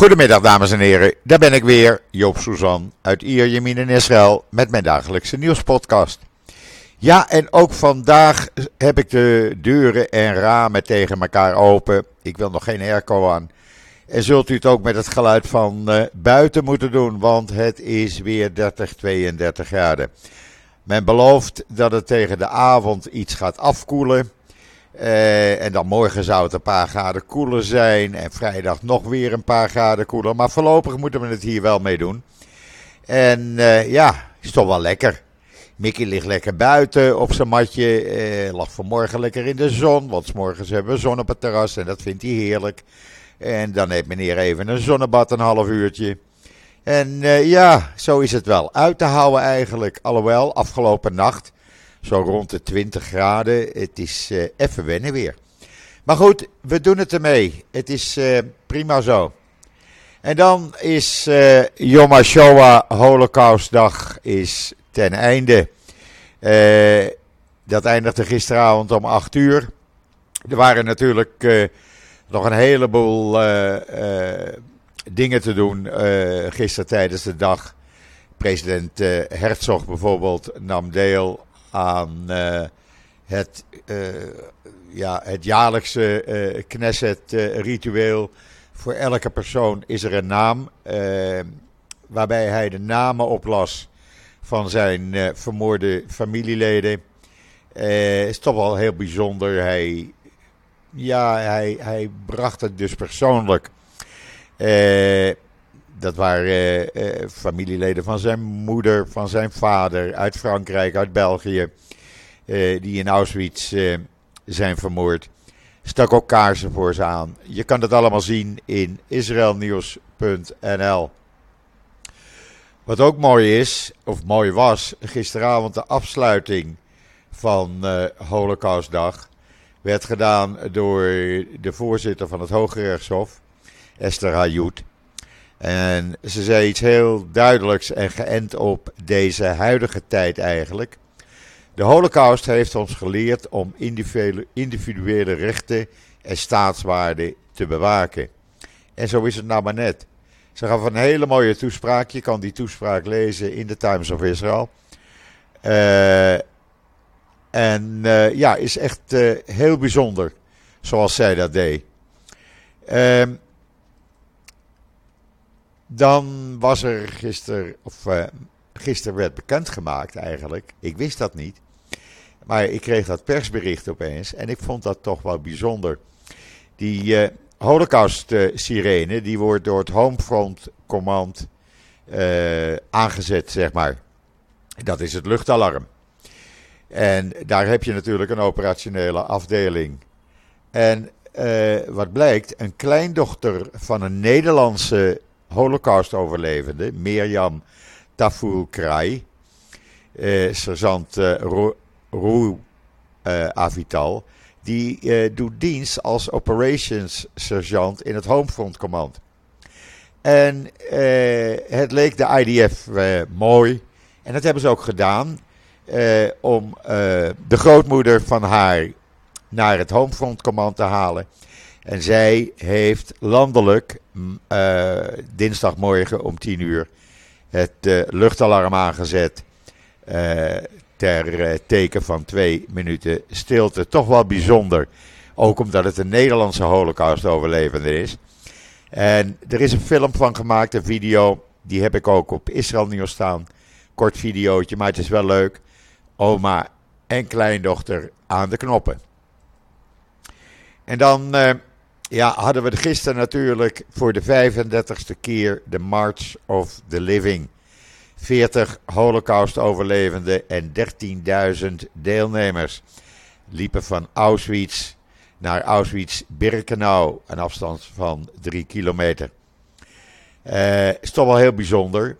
Goedemiddag dames en heren, daar ben ik weer, Joop Suzan uit Ierjemien in Israël met mijn dagelijkse nieuwspodcast. Ja, en ook vandaag heb ik de deuren en ramen tegen elkaar open. Ik wil nog geen airco aan. En zult u het ook met het geluid van uh, buiten moeten doen, want het is weer 30, 32 graden. Men belooft dat het tegen de avond iets gaat afkoelen. Uh, en dan morgen zou het een paar graden koeler zijn. En vrijdag nog weer een paar graden koeler. Maar voorlopig moeten we het hier wel mee doen. En uh, ja, is toch wel lekker. Mickey ligt lekker buiten op zijn matje. Uh, lag vanmorgen lekker in de zon. Want s morgens hebben we zon op het terras. En dat vindt hij heerlijk. En dan heeft meneer even een zonnebad een half uurtje. En ja, zo is het wel. Uit te houden eigenlijk. Alhoewel, afgelopen nacht zo rond de 20 graden. Het is uh, even wennen weer. Maar goed, we doen het ermee. Het is uh, prima zo. En dan is uh, Yom HaShoah Holocaustdag is ten einde. dat eindigde gisteravond om 8 uur. Er waren natuurlijk nog een heleboel dingen te doen gisteren tijdens de dag. President Herzog bijvoorbeeld nam deel aan uh, het, uh, ja, het jaarlijkse uh, Knesset-ritueel. Voor elke persoon is er een naam, waarbij hij de namen oplas van zijn vermoorde familieleden. is toch wel heel bijzonder. Hij, ja, hij, hij bracht het dus persoonlijk. Dat waren uh, familieleden van zijn moeder, van zijn vader, uit Frankrijk, uit België, uh, die in Auschwitz zijn vermoord. Stak ook kaarsen voor ze aan. Je kan dat allemaal zien in israelnieuws.nl. Wat ook mooi is, of mooi was, gisteravond de afsluiting van Holocaustdag werd gedaan door de voorzitter van het Hoge Rechtshof, Esther Hayut. En ze zei iets heel duidelijks en geënt op deze huidige tijd eigenlijk. De Holocaust heeft ons geleerd om individuele rechten en staatswaarden te bewaken. En zo is het nou maar net. Ze gaf een hele mooie toespraak. Je kan die toespraak lezen in de Times of Israel. Uh, en uh, ja, is echt uh, heel bijzonder zoals zij dat deed. Ehm, dan was er gisteren, of uh, gisteren werd bekendgemaakt eigenlijk. Ik wist dat niet. Maar ik kreeg dat persbericht opeens en ik vond dat toch wel bijzonder. Die uh, Holocaust-sirene, die wordt door het Homefront Command uh, aangezet, zeg maar. Dat is het luchtalarm. En daar heb je natuurlijk een operationele afdeling. En wat blijkt, een kleindochter van een Nederlandse Holocaust-overlevende, Mirjam Taful Krai, eh, sergeant eh, Roe eh, Avital, die eh, doet dienst als operations sergeant in het Homefront Command. En eh, het leek de IDF eh, mooi, en dat hebben ze ook gedaan, om de grootmoeder van haar naar het Homefront Command te halen. En zij heeft landelijk uh, dinsdagmorgen om 10 uur het uh, luchtalarm aangezet. Uh, ter teken van twee minuten stilte. Toch wel bijzonder. Ook omdat het een Nederlandse holocaust-overlevende is. En er is een film van gemaakt, een video. Die heb ik ook op Israël Nieuws staan. Kort videootje, maar het is wel leuk. Oma en kleindochter aan de knoppen. En dan ja, hadden we gisteren natuurlijk voor de 35ste keer de March of the Living. 40 Holocaust-overlevenden en 13.000 deelnemers liepen van Auschwitz naar Auschwitz-Birkenau, een afstand van 3 kilometer. Uh, is toch wel heel bijzonder.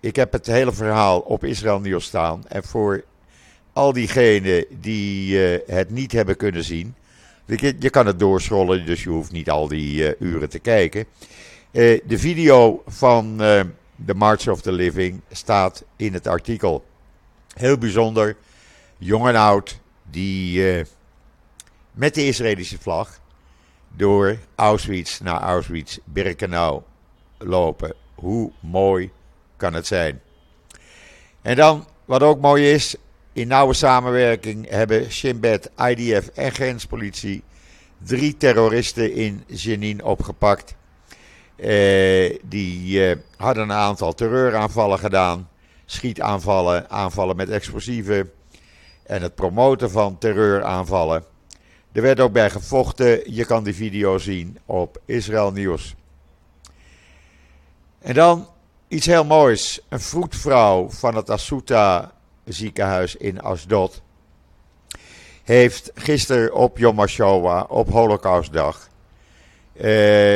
Ik heb het hele verhaal op Israël Nieuws staan. En voor al diegenen die uh, het niet hebben kunnen zien, je, kan het doorschrollen, dus je hoeft niet al die uh, uren te kijken. Uh, de video van uh, The March of the Living staat in het artikel. Heel bijzonder. Jong en oud die met de Israëlische vlag door Auschwitz naar Auschwitz-Birkenau lopen. Hoe mooi kan het zijn? En dan, wat ook mooi is, in nauwe samenwerking hebben Shin Bet, IDF en grenspolitie drie terroristen in Jenin opgepakt. Eh, die eh, hadden een aantal terreuraanvallen gedaan, schietaanvallen, aanvallen met explosieven en het promoten van terreuraanvallen. Er werd ook bij gevochten. Je kan die video zien op Israël Nieuws. En dan iets heel moois. Een vroedvrouw van het Asuta ziekenhuis in Asdod heeft gisteren op Yom HaShoah, op Holocaustdag, eh,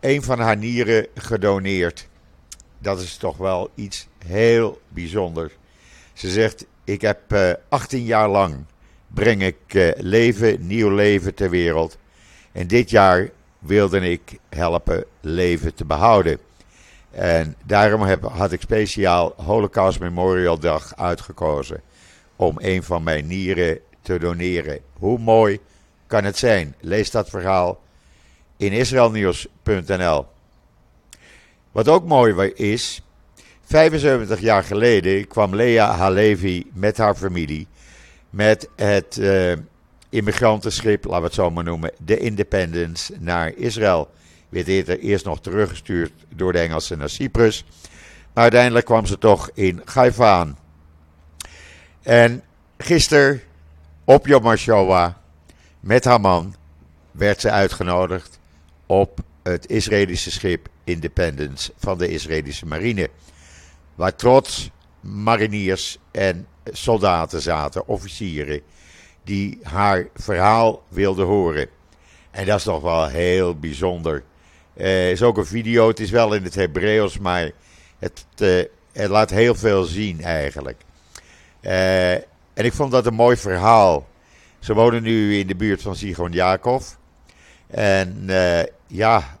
een van haar nieren gedoneerd. Dat is toch wel iets heel bijzonders. Ze zegt, ik heb eh, 18 jaar lang breng ik eh, leven, nieuw leven ter wereld. En dit jaar wilde ik helpen leven te behouden. En daarom had ik speciaal Holocaust Memorial Dag uitgekozen. Om een van mijn nieren te doneren. Hoe mooi kan het zijn? Lees dat verhaal in israelnieuws.nl. Wat ook mooi is, 75 jaar geleden kwam Lea Halevi met haar familie met het uh, immigrantenschip, laten we het zo maar noemen, de Independence, naar Israël. Werd eerst nog teruggestuurd door de Engelsen naar Cyprus. Maar uiteindelijk kwam ze toch in Haifa aan. En gisteren op Yom met haar man werd ze uitgenodigd op het Israëlische schip Independence van de Israëlische marine. Waar trots mariniers en soldaten zaten, officieren, die haar verhaal wilden horen. En dat is toch wel heel bijzonder. Uh, is ook een video, het is wel in het Hebreeuws, maar het, uh, het, laat heel veel zien eigenlijk. Uh, en ik vond dat een mooi verhaal. Ze wonen nu in de buurt van Sigon Jacob. En ja,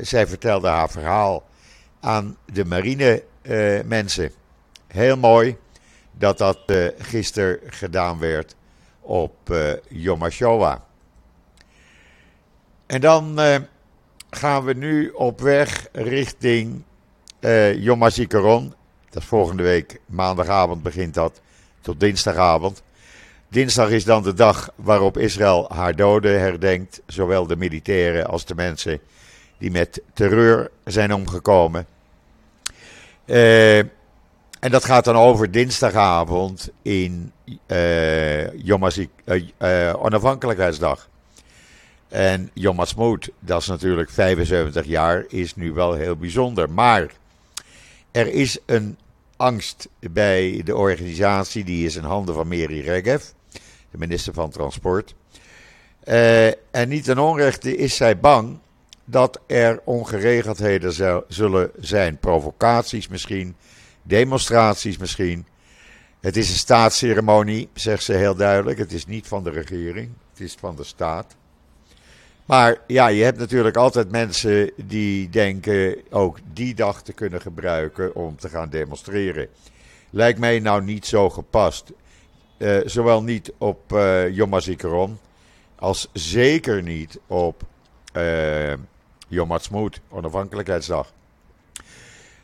zij vertelde haar verhaal aan de marine mensen. Heel mooi dat dat gisteren gedaan werd op Yom HaShoah. En dan gaan we nu op weg richting uh, Yom HaZikaron. Dat is volgende week, maandagavond begint dat, tot dinsdagavond. Dinsdag is dan de dag waarop Israël haar doden herdenkt, zowel de militairen als de mensen die met terreur zijn omgekomen. Uh, en dat gaat dan over dinsdagavond in uh, Yom uh, Onafhankelijkheidsdag. En Yom Ha'atzmaut, dat is natuurlijk 75 jaar, is nu wel heel bijzonder. Maar er is een angst bij de organisatie, die is in handen van Meri Regev, de minister van Transport. en niet ten onrechte is zij bang dat er ongeregeldheden zullen zijn, provocaties misschien demonstraties misschien. Het is een staatsceremonie, zegt ze heel duidelijk. Het is niet van de regering, het is van de staat. Maar ja, je hebt natuurlijk altijd mensen die denken ook die dag te kunnen gebruiken om te gaan demonstreren. Lijkt mij nou niet zo gepast. Uh, zowel niet op uh, Yom HaZikaron als zeker niet op uh, Yom Ha'atzmaut, onafhankelijkheidsdag.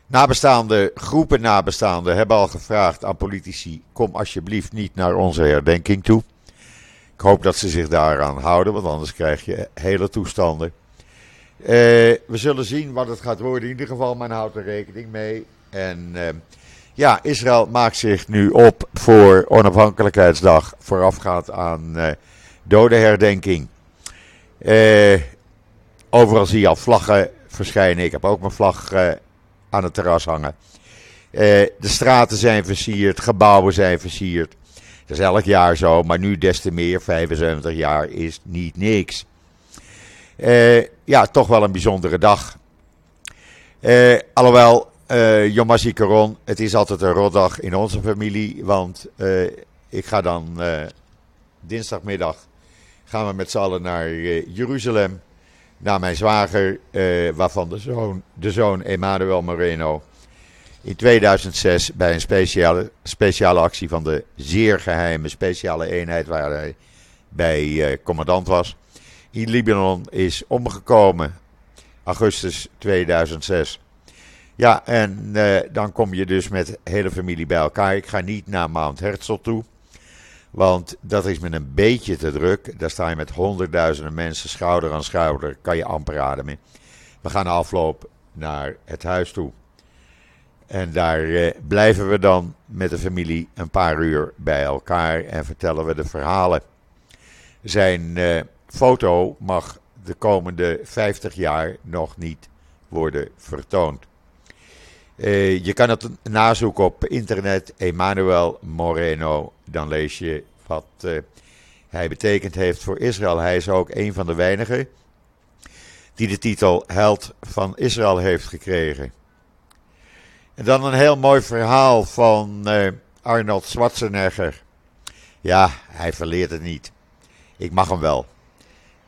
Nabestaande, groepen nabestaanden hebben al gevraagd aan politici: kom alsjeblieft niet naar onze herdenking toe. Ik hoop dat ze zich daaraan houden, want anders krijg je hele toestanden. Uh, we zullen zien wat het gaat worden. In ieder geval, men houdt er rekening mee. En uh, ja, Israël maakt zich nu op voor onafhankelijkheidsdag, voorafgaand aan uh, dodenherdenking. overal zie je al vlaggen verschijnen. Ik heb ook mijn vlag aan het terras hangen. De straten zijn versierd, gebouwen zijn versierd. Dat is elk jaar zo, maar nu des te meer. 75 jaar is niet niks. Uh, ja, toch wel een bijzondere dag. Uh, alhoewel, uh, Yom HaZikaron, het is altijd een rotdag in onze familie. Want ik ga dan dinsdagmiddag gaan we met z'n allen naar Jeruzalem naar mijn zwager, eh, waarvan de zoon, de zoon Emmanuel Moreno in 2006 bij een speciale, speciale actie van de zeer geheime speciale eenheid waar hij bij eh, commandant was, in Libanon is omgekomen augustus 2006. Ja, en uh, dan kom je dus met hele familie bij elkaar. Ik ga niet naar Mount Herzl toe. Want dat is met een beetje te druk. Daar sta je met honderdduizenden mensen schouder aan schouder. Kan je amper ademen. We gaan afloop naar het huis toe. En daar uh, blijven we dan met de familie een paar uur bij elkaar en vertellen we de verhalen. Zijn uh, foto mag de komende 50 jaar nog niet worden vertoond. Uh, je kan het nazoeken op internet, Emmanuel Moreno. Dan lees je wat uh, hij betekend heeft voor Israël. Hij is ook een van de weinigen die de titel Held van Israël heeft gekregen. En dan een heel mooi verhaal van uh, Arnold Schwarzenegger. Ja, hij verleert het niet. Ik mag hem wel.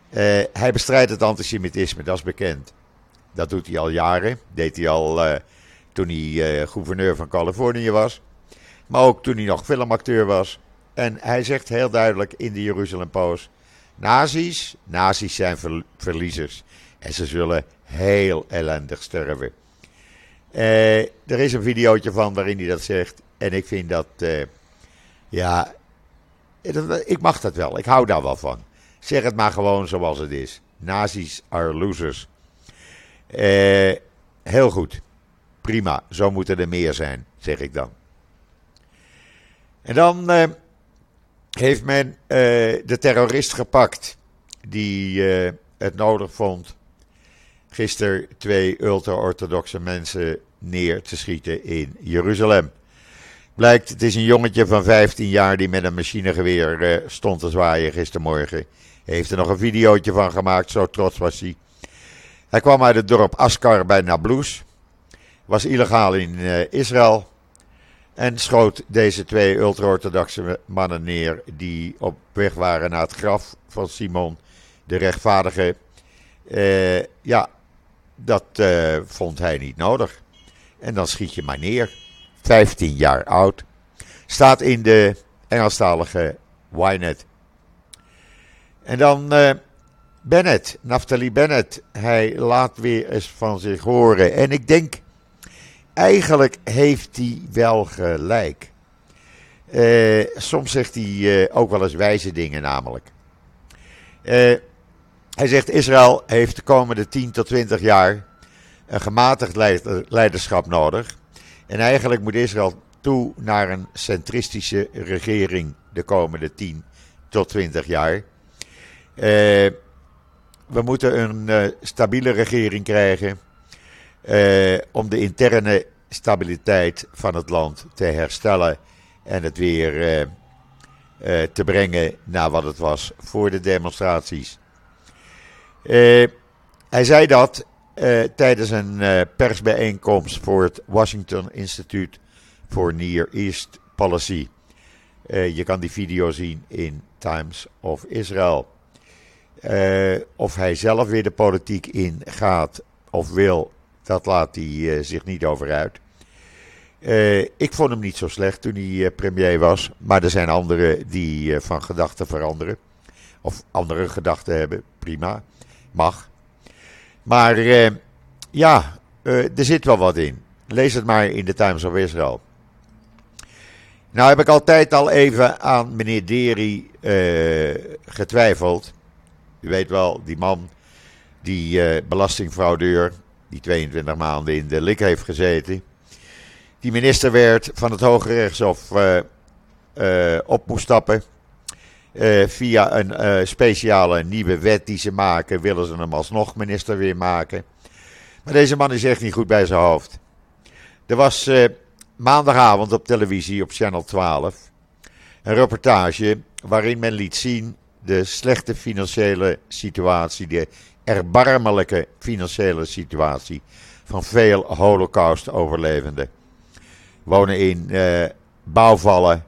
Uh, hij bestrijdt het antisemitisme, dat is bekend. Dat doet hij al jaren. Deed hij al uh, toen hij gouverneur van Californië was. Maar ook toen hij nog filmacteur was. En hij zegt heel duidelijk in de Jeruzalem Post: Nazi's, nazi's zijn ver verliezers. En ze zullen heel ellendig sterven. Uh, er is een videootje van waarin hij dat zegt. En ik vind dat, uh, ja, ik mag dat wel. Ik hou daar wel van. Zeg het maar gewoon zoals het is. Nazi's are losers. Heel goed. Prima. Zo moeten er meer zijn, zeg ik dan. En dan heeft men de terrorist gepakt. Die het nodig vond gisteren twee ultra-orthodoxe mensen neer te schieten in Jeruzalem. Blijkt, het is een jongetje van 15 jaar die met een machinegeweer uh, stond te zwaaien gistermorgen. Heeft er nog een videootje van gemaakt, zo trots was hij. Hij kwam uit het dorp Askar bij Nablus. Was illegaal in uh, Israël. En schoot deze twee ultra-orthodoxe mannen neer die op weg waren naar het graf van Simon, de rechtvaardige. Uh, ja, dat vond hij niet nodig. En dan schiet je maar neer. 15 jaar oud. Staat in de Engelstalige Ynet. En dan uh, Bennett, Naftali Bennett. Hij laat weer eens van zich horen. En ik denk, eigenlijk heeft hij wel gelijk. Uh, soms zegt hij uh, ook wel eens wijze dingen namelijk. Hij zegt Israël heeft de komende 10 tot 20 jaar een gematigd leiderschap nodig. En eigenlijk moet Israël toe naar een centristische regering de komende 10 tot 20 jaar. Uh, we moeten een uh, stabiele regering krijgen uh, om de interne stabiliteit van het land te herstellen en het weer te brengen naar wat het was voor de demonstraties. Hij zei dat uh, tijdens een uh, persbijeenkomst voor het Washington Institute for Near East Policy. je kan die video zien in Times of Israel. of hij zelf weer de politiek in gaat of wil, dat laat hij zich niet over uit. ik vond hem niet zo slecht toen hij premier was, maar er zijn anderen die van gedachten veranderen. Of andere gedachten hebben, prima mag. Maar uh, ja, uh, er zit wel wat in. Lees het maar in de Times of Israel. Nou heb ik altijd al even aan meneer Deri uh, getwijfeld. U weet wel, die man, die belastingfraudeur, die 22 maanden in de lik heeft gezeten. Die minister werd van het Hoge Rechtshof op moest stappen. Uh, via een uh, speciale nieuwe wet die ze maken, willen ze hem alsnog minister weer maken. Maar deze man is echt niet goed bij zijn hoofd. Er was uh, maandagavond op televisie op Channel 12 een reportage waarin men liet zien de slechte financiële situatie, de erbarmelijke financiële situatie van veel Holocaust-overlevenden. Wonen in bouwvallen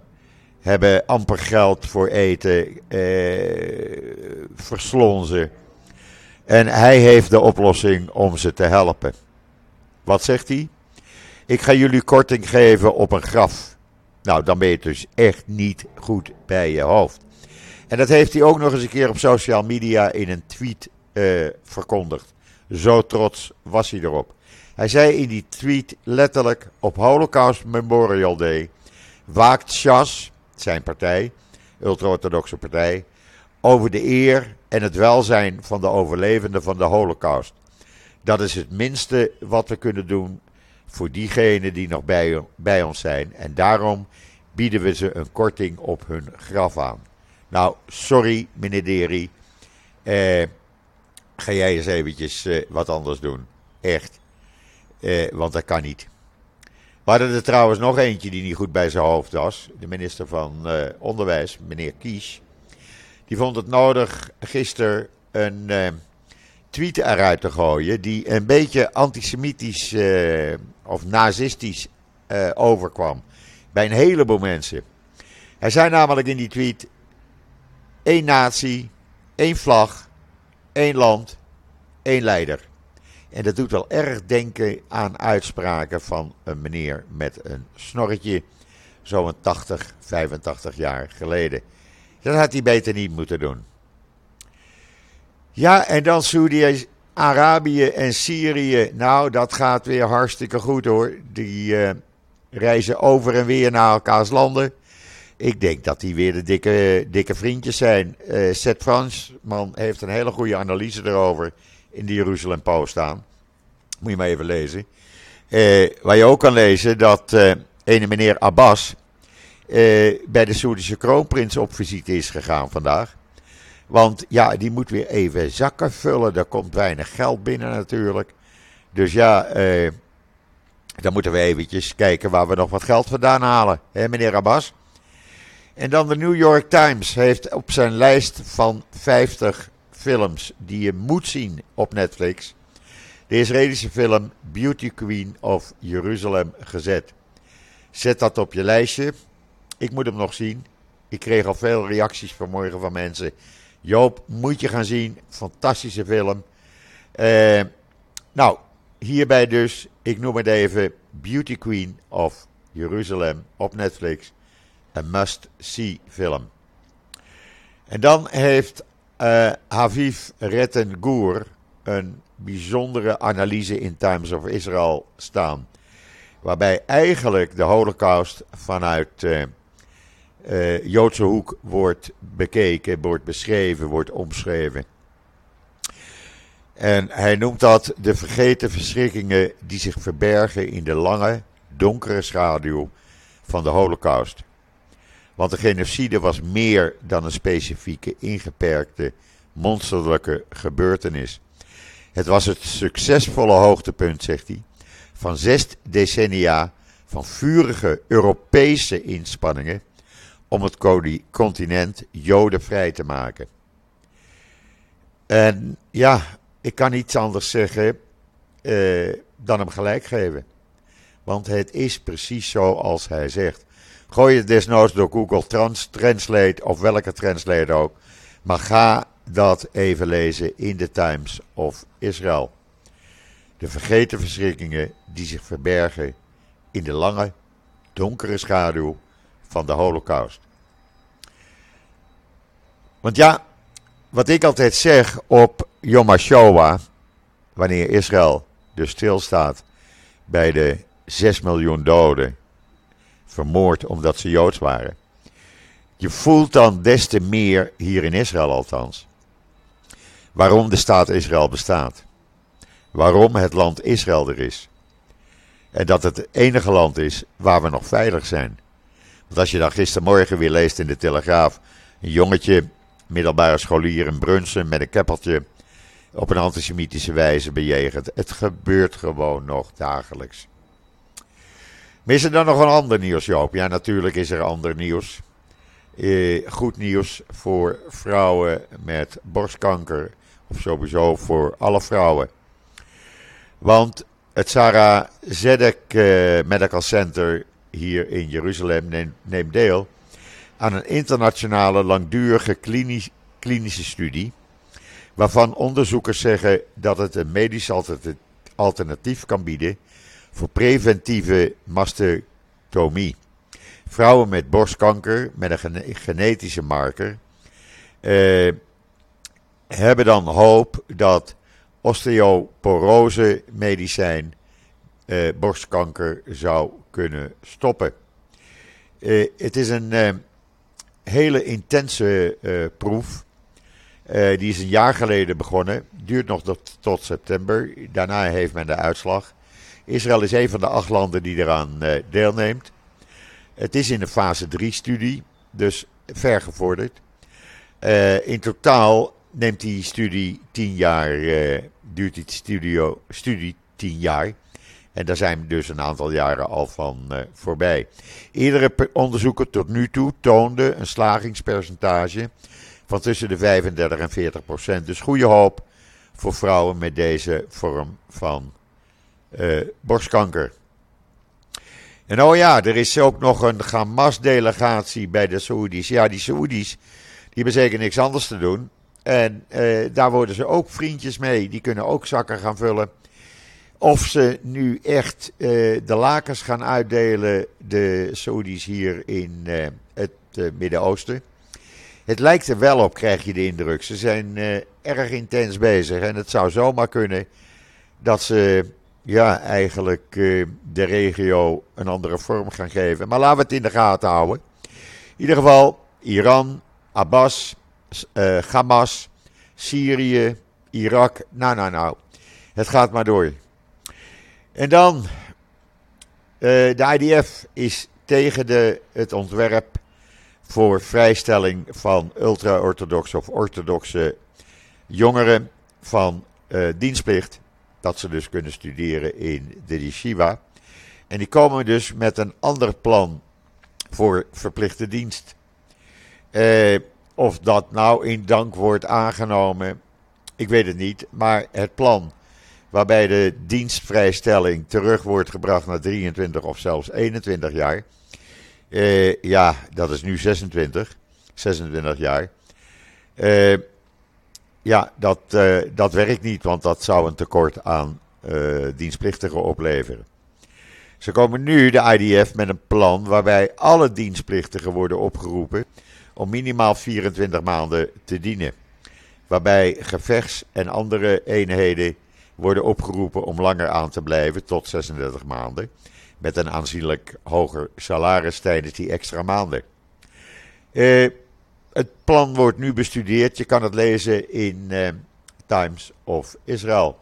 hebben amper geld voor eten, eh, verslonzen. En hij heeft de oplossing om ze te helpen. Wat zegt hij? Ik ga jullie korting geven op een graf. Nou, dan ben je dus echt niet goed bij je hoofd. En dat heeft hij ook nog eens een keer op social media in een tweet uh, verkondigd. Zo trots was hij erop. Hij zei in die tweet letterlijk: Op Holocaust Memorial Day waakt Shas, zijn partij, ultra-orthodoxe partij, over de eer en het welzijn van de overlevenden van de Holocaust. Dat is het minste wat we kunnen doen voor diegenen die nog bij, ons zijn. En daarom bieden we ze een korting op hun graf aan. Nou, sorry meneer Deri. Eh, ga jij eens eventjes eh, wat anders doen. Echt. Eh, want dat kan niet. We hadden er trouwens nog eentje die niet goed bij zijn hoofd was. De minister van eh, Onderwijs, meneer Kies. Die vond het nodig gisteren een eh, tweet eruit te gooien. die een beetje antisemitisch eh, of nazistisch overkwam. Bij een heleboel mensen. Hij zei namelijk in die tweet: één natie, één vlag, één land, één leider. En dat doet wel erg denken aan uitspraken van een meneer met een snorretje, zo'n 80, 85 jaar geleden. Dat had hij beter niet moeten doen. Ja, en dan Saudi-Arabië en Syrië. Nou, dat gaat weer hartstikke goed hoor. Die uh, reizen over en weer naar elkaars landen. Ik denk dat die weer de dikke, dikke vriendjes zijn. Uh, Seth Fransman heeft een hele goede analyse erover in de Jeruzalem Post staan. Moet je maar even lezen. Uh, waar je ook kan lezen dat uh, ene meneer Abbas uh, bij de Soedische kroonprins op visite is gegaan vandaag. Want ja, die moet weer even zakken vullen. Er komt weinig geld binnen natuurlijk. Dus ja, dan moeten we eventjes kijken waar we nog wat geld vandaan halen. Hè, meneer Abbas? En dan de New York Times heeft op zijn lijst van 50 films die je moet zien op Netflix de Israëlische film Beauty Queen of Jeruzalem gezet. Zet dat op je lijstje. Ik moet hem nog zien. Ik kreeg al veel reacties vanmorgen van mensen. Joop, moet je gaan zien. Fantastische film. Uh, nou, hierbij dus, ik noem het even Beauty Queen of Jeruzalem op Netflix. Een must-see film. En dan heeft uh, Haviv Rettengour een bijzondere analyse in Times of Israel staan. Waarbij eigenlijk de Holocaust vanuit uh, Joodse hoek wordt bekeken, wordt beschreven, wordt omschreven. En hij noemt dat de vergeten verschrikkingen die zich verbergen in de lange, donkere schaduw van de Holocaust. Want de genocide was meer dan een specifieke, ingeperkte, monsterlijke gebeurtenis. Het was het succesvolle hoogtepunt, zegt hij, van zes decennia van vurige Europese inspanningen om het continent jodenvrij te maken. En ja, ik kan niets anders zeggen uh, dan hem gelijk geven. Want het is precies zoals hij zegt. Gooi het desnoods door Google Trans Translate of welke translate ook. Maar ga dat even lezen in de Times of Israel. De vergeten verschrikkingen die zich verbergen in de lange, donkere schaduw van de Holocaust. Want ja, wat ik altijd zeg op Yom HaShoah, wanneer Israël dus stilstaat bij de 6 miljoen doden, vermoord omdat ze Joods waren. Je voelt dan des te meer, hier in Israël althans, waarom de staat Israël bestaat. Waarom het land Israël er is. En dat het het enige land is waar we nog veilig zijn. Want als je dan gistermorgen weer leest in de Telegraaf, een jongetje, middelbare scholier in Brunsen met een keppeltje, op een antisemitische wijze bejegend. Het gebeurt gewoon nog dagelijks. Er dan nog een ander nieuws, Joop? Ja, natuurlijk is er ander nieuws. Eh, goed nieuws voor vrouwen met borstkanker of sowieso voor alle vrouwen. Want het Sarah Zedek uh, Medical Center hier in Jeruzalem neemt, deel aan een internationale langdurige klinisch, klinische studie. Waarvan onderzoekers zeggen dat het een medisch alternatief kan bieden voor preventieve mastectomie. Vrouwen met borstkanker met een genetische marker. Uh, hebben dan hoop dat osteoporose medicijn uh, borstkanker zou kunnen stoppen. Uh, het is een uh, hele intense proef. die is een jaar geleden begonnen. Duurt nog tot, tot, september. Daarna heeft men de uitslag. Israël is een van de acht landen die eraan deelneemt. Het is in een fase 3 studie, dus ver gevorderd. in totaal neemt die studie 10 jaar, duurt die studio, studie 10 jaar. En daar zijn dus een aantal jaren al van uh, voorbij. Iedere onderzoeker tot nu toe toonde een slagingspercentage van tussen de 35 en 40 procent. Dus goede hoop voor vrouwen met deze vorm van borstkanker. En oh ja, er is ook nog een Hamas-delegatie bij de Saoedi's. Ja, die Saoedi's die hebben zeker niks anders te doen. En uh, daar worden ze ook vriendjes mee. Die kunnen ook zakken gaan vullen. Of ze nu echt uh, de lakens gaan uitdelen, de Saudis hier in uh, het uh, Midden-Oosten. Het lijkt er wel op, krijg je de indruk. Ze zijn erg intens bezig. En het zou zomaar kunnen dat ze ja, eigenlijk de regio een andere vorm gaan geven. Maar laten we het in de gaten houden. In ieder geval, Iran, Abbas, Hamas, Syrië, Irak. Nou, nou, nou. Het gaat maar door. En dan, uh, de IDF is tegen de, het ontwerp voor vrijstelling van ultra-orthodoxe of orthodoxe jongeren van uh, dienstplicht. Dat ze dus kunnen studeren in de yeshiva. En die komen dus met een ander plan voor verplichte dienst. Uh, of dat nou in dank wordt aangenomen, ik weet het niet. Maar het plan waarbij de dienstvrijstelling terug wordt gebracht naar 23 of zelfs 21 jaar. Uh, ja, dat is nu 26, 26 jaar. Uh, ja, dat, uh, dat werkt niet, want dat zou een tekort aan dienstplichtigen opleveren. Ze komen nu, de IDF, met een plan waarbij alle dienstplichtigen worden opgeroepen om minimaal 24 maanden te dienen. Waarbij gevechts- en andere eenheden worden opgeroepen om langer aan te blijven, tot 36 maanden. Met een aanzienlijk hoger salaris tijdens die extra maanden. Uh, het plan wordt nu bestudeerd. Je kan het lezen in uh, Times of Israel.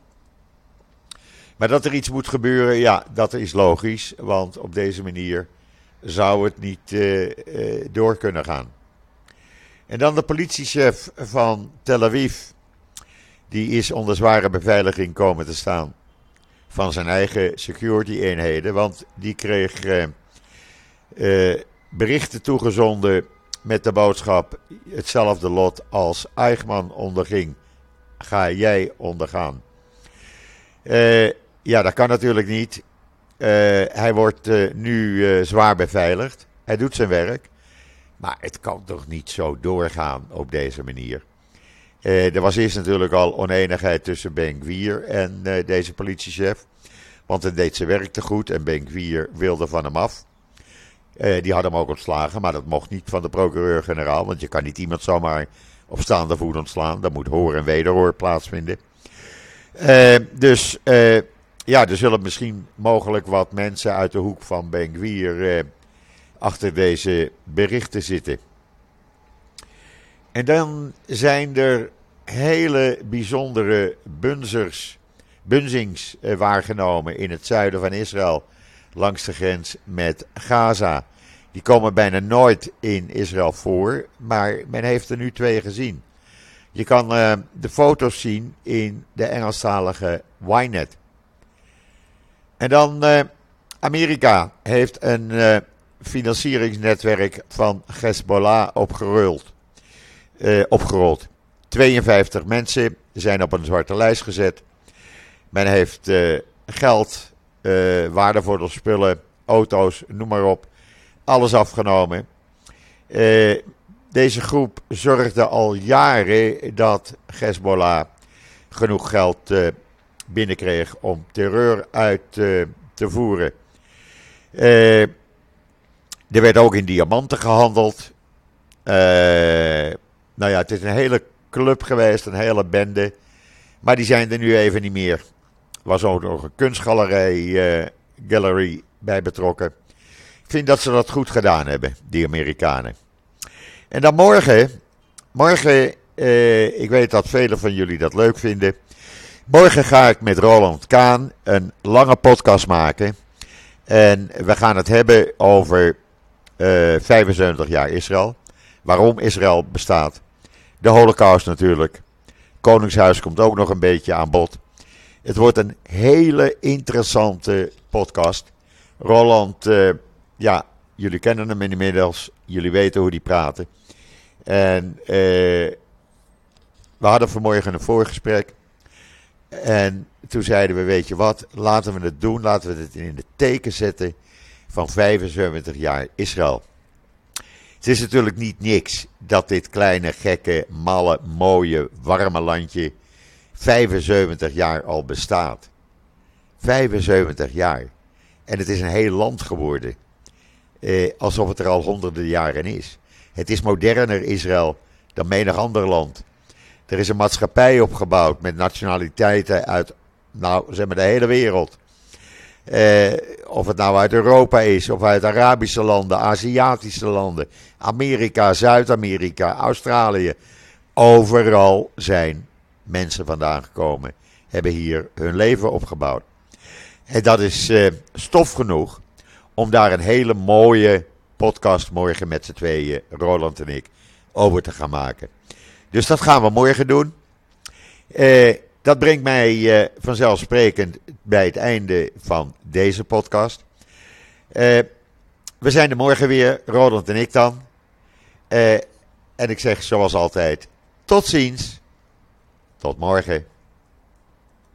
Maar dat er iets moet gebeuren, ja, dat is logisch. Want op deze manier zou het niet uh, door kunnen gaan. En dan de politiechef van Tel Aviv, die is onder zware beveiliging komen te staan van zijn eigen security eenheden. Want die kreeg eh, eh, berichten toegezonden met de boodschap hetzelfde lot als Eichmann onderging. Ga jij ondergaan. Uh, ja, dat kan natuurlijk niet. Uh, hij wordt uh, nu zwaar beveiligd. Hij doet zijn werk. Maar het kan toch niet zo doorgaan op deze manier. Er was eerst natuurlijk al oneenigheid tussen Ben en deze politiechef. Want hij deed zijn werk te goed en Ben wilde van hem af. Uh, die had hem ook ontslagen, maar dat mocht niet van de procureur-generaal. Want je kan niet iemand zomaar op staande voet ontslaan. Dan moet hoor en wederhoor plaatsvinden. dus ja, er zullen misschien mogelijk wat mensen uit de hoek van Ben achter deze berichten zitten. En dan zijn er hele bijzondere bunzers, bunzings eh, waargenomen in het zuiden van Israël, langs de grens met Gaza. Die komen bijna nooit in Israël voor, maar men heeft er nu twee gezien. Je kan uh, de foto's zien in de Engelstalige Ynet. En dan uh, Amerika heeft een uh, financieringsnetwerk van Hezbollah opgerold. Opgerold. 52 mensen zijn op een zwarte lijst gezet. Men heeft geld, waardevolle spullen, auto's, noem maar op. Alles afgenomen. Uh, deze groep zorgde al jaren dat Hezbollah genoeg geld binnenkreeg om terreur uit te voeren. er werd ook in diamanten gehandeld. nou ja, het is een hele club geweest, een hele bende. Maar die zijn er nu even niet meer. Was ook nog een kunstgalerij eh, gallery bij betrokken. Ik vind dat ze dat goed gedaan hebben, die Amerikanen. En dan morgen, morgen, eh, ik weet dat velen van jullie dat leuk vinden. Morgen ga ik met Roland Kaan een lange podcast maken. En we gaan het hebben over uh, 75 jaar Israël. Waarom Israël bestaat. De Holocaust natuurlijk. Koningshuis komt ook nog een beetje aan bod. Het wordt een hele interessante podcast. Roland, uh, ja, jullie kennen hem inmiddels. Jullie weten hoe die praten. En uh, we hadden vanmorgen een voorgesprek. En toen zeiden we, weet je wat, laten we het doen. Laten we het in de teken zetten van 75 jaar Israël. Het is natuurlijk niet niks dat dit kleine, gekke, malle, mooie, warme landje 75 jaar al bestaat. 75 jaar. En het is een heel land geworden. Eh, alsof het er al honderden jaren is. Het is moderner Israël dan menig ander land. Er is een maatschappij opgebouwd met nationaliteiten uit, nou, zeg maar, de hele wereld. Eh, of het nou uit Europa is, of uit Arabische landen, Aziatische landen, Amerika, Zuid-Amerika, Australië. Overal zijn mensen vandaan gekomen, hebben hier hun leven opgebouwd. En dat is uh, stof genoeg om daar een hele mooie podcast morgen met z'n tweeën, Roland en ik, over te gaan maken. Dus dat gaan we morgen doen. Uh, dat brengt mij uh, vanzelfsprekend bij het einde van deze podcast. We zijn er morgen weer, Roland en ik dan. En ik zeg zoals altijd, tot ziens. Tot morgen.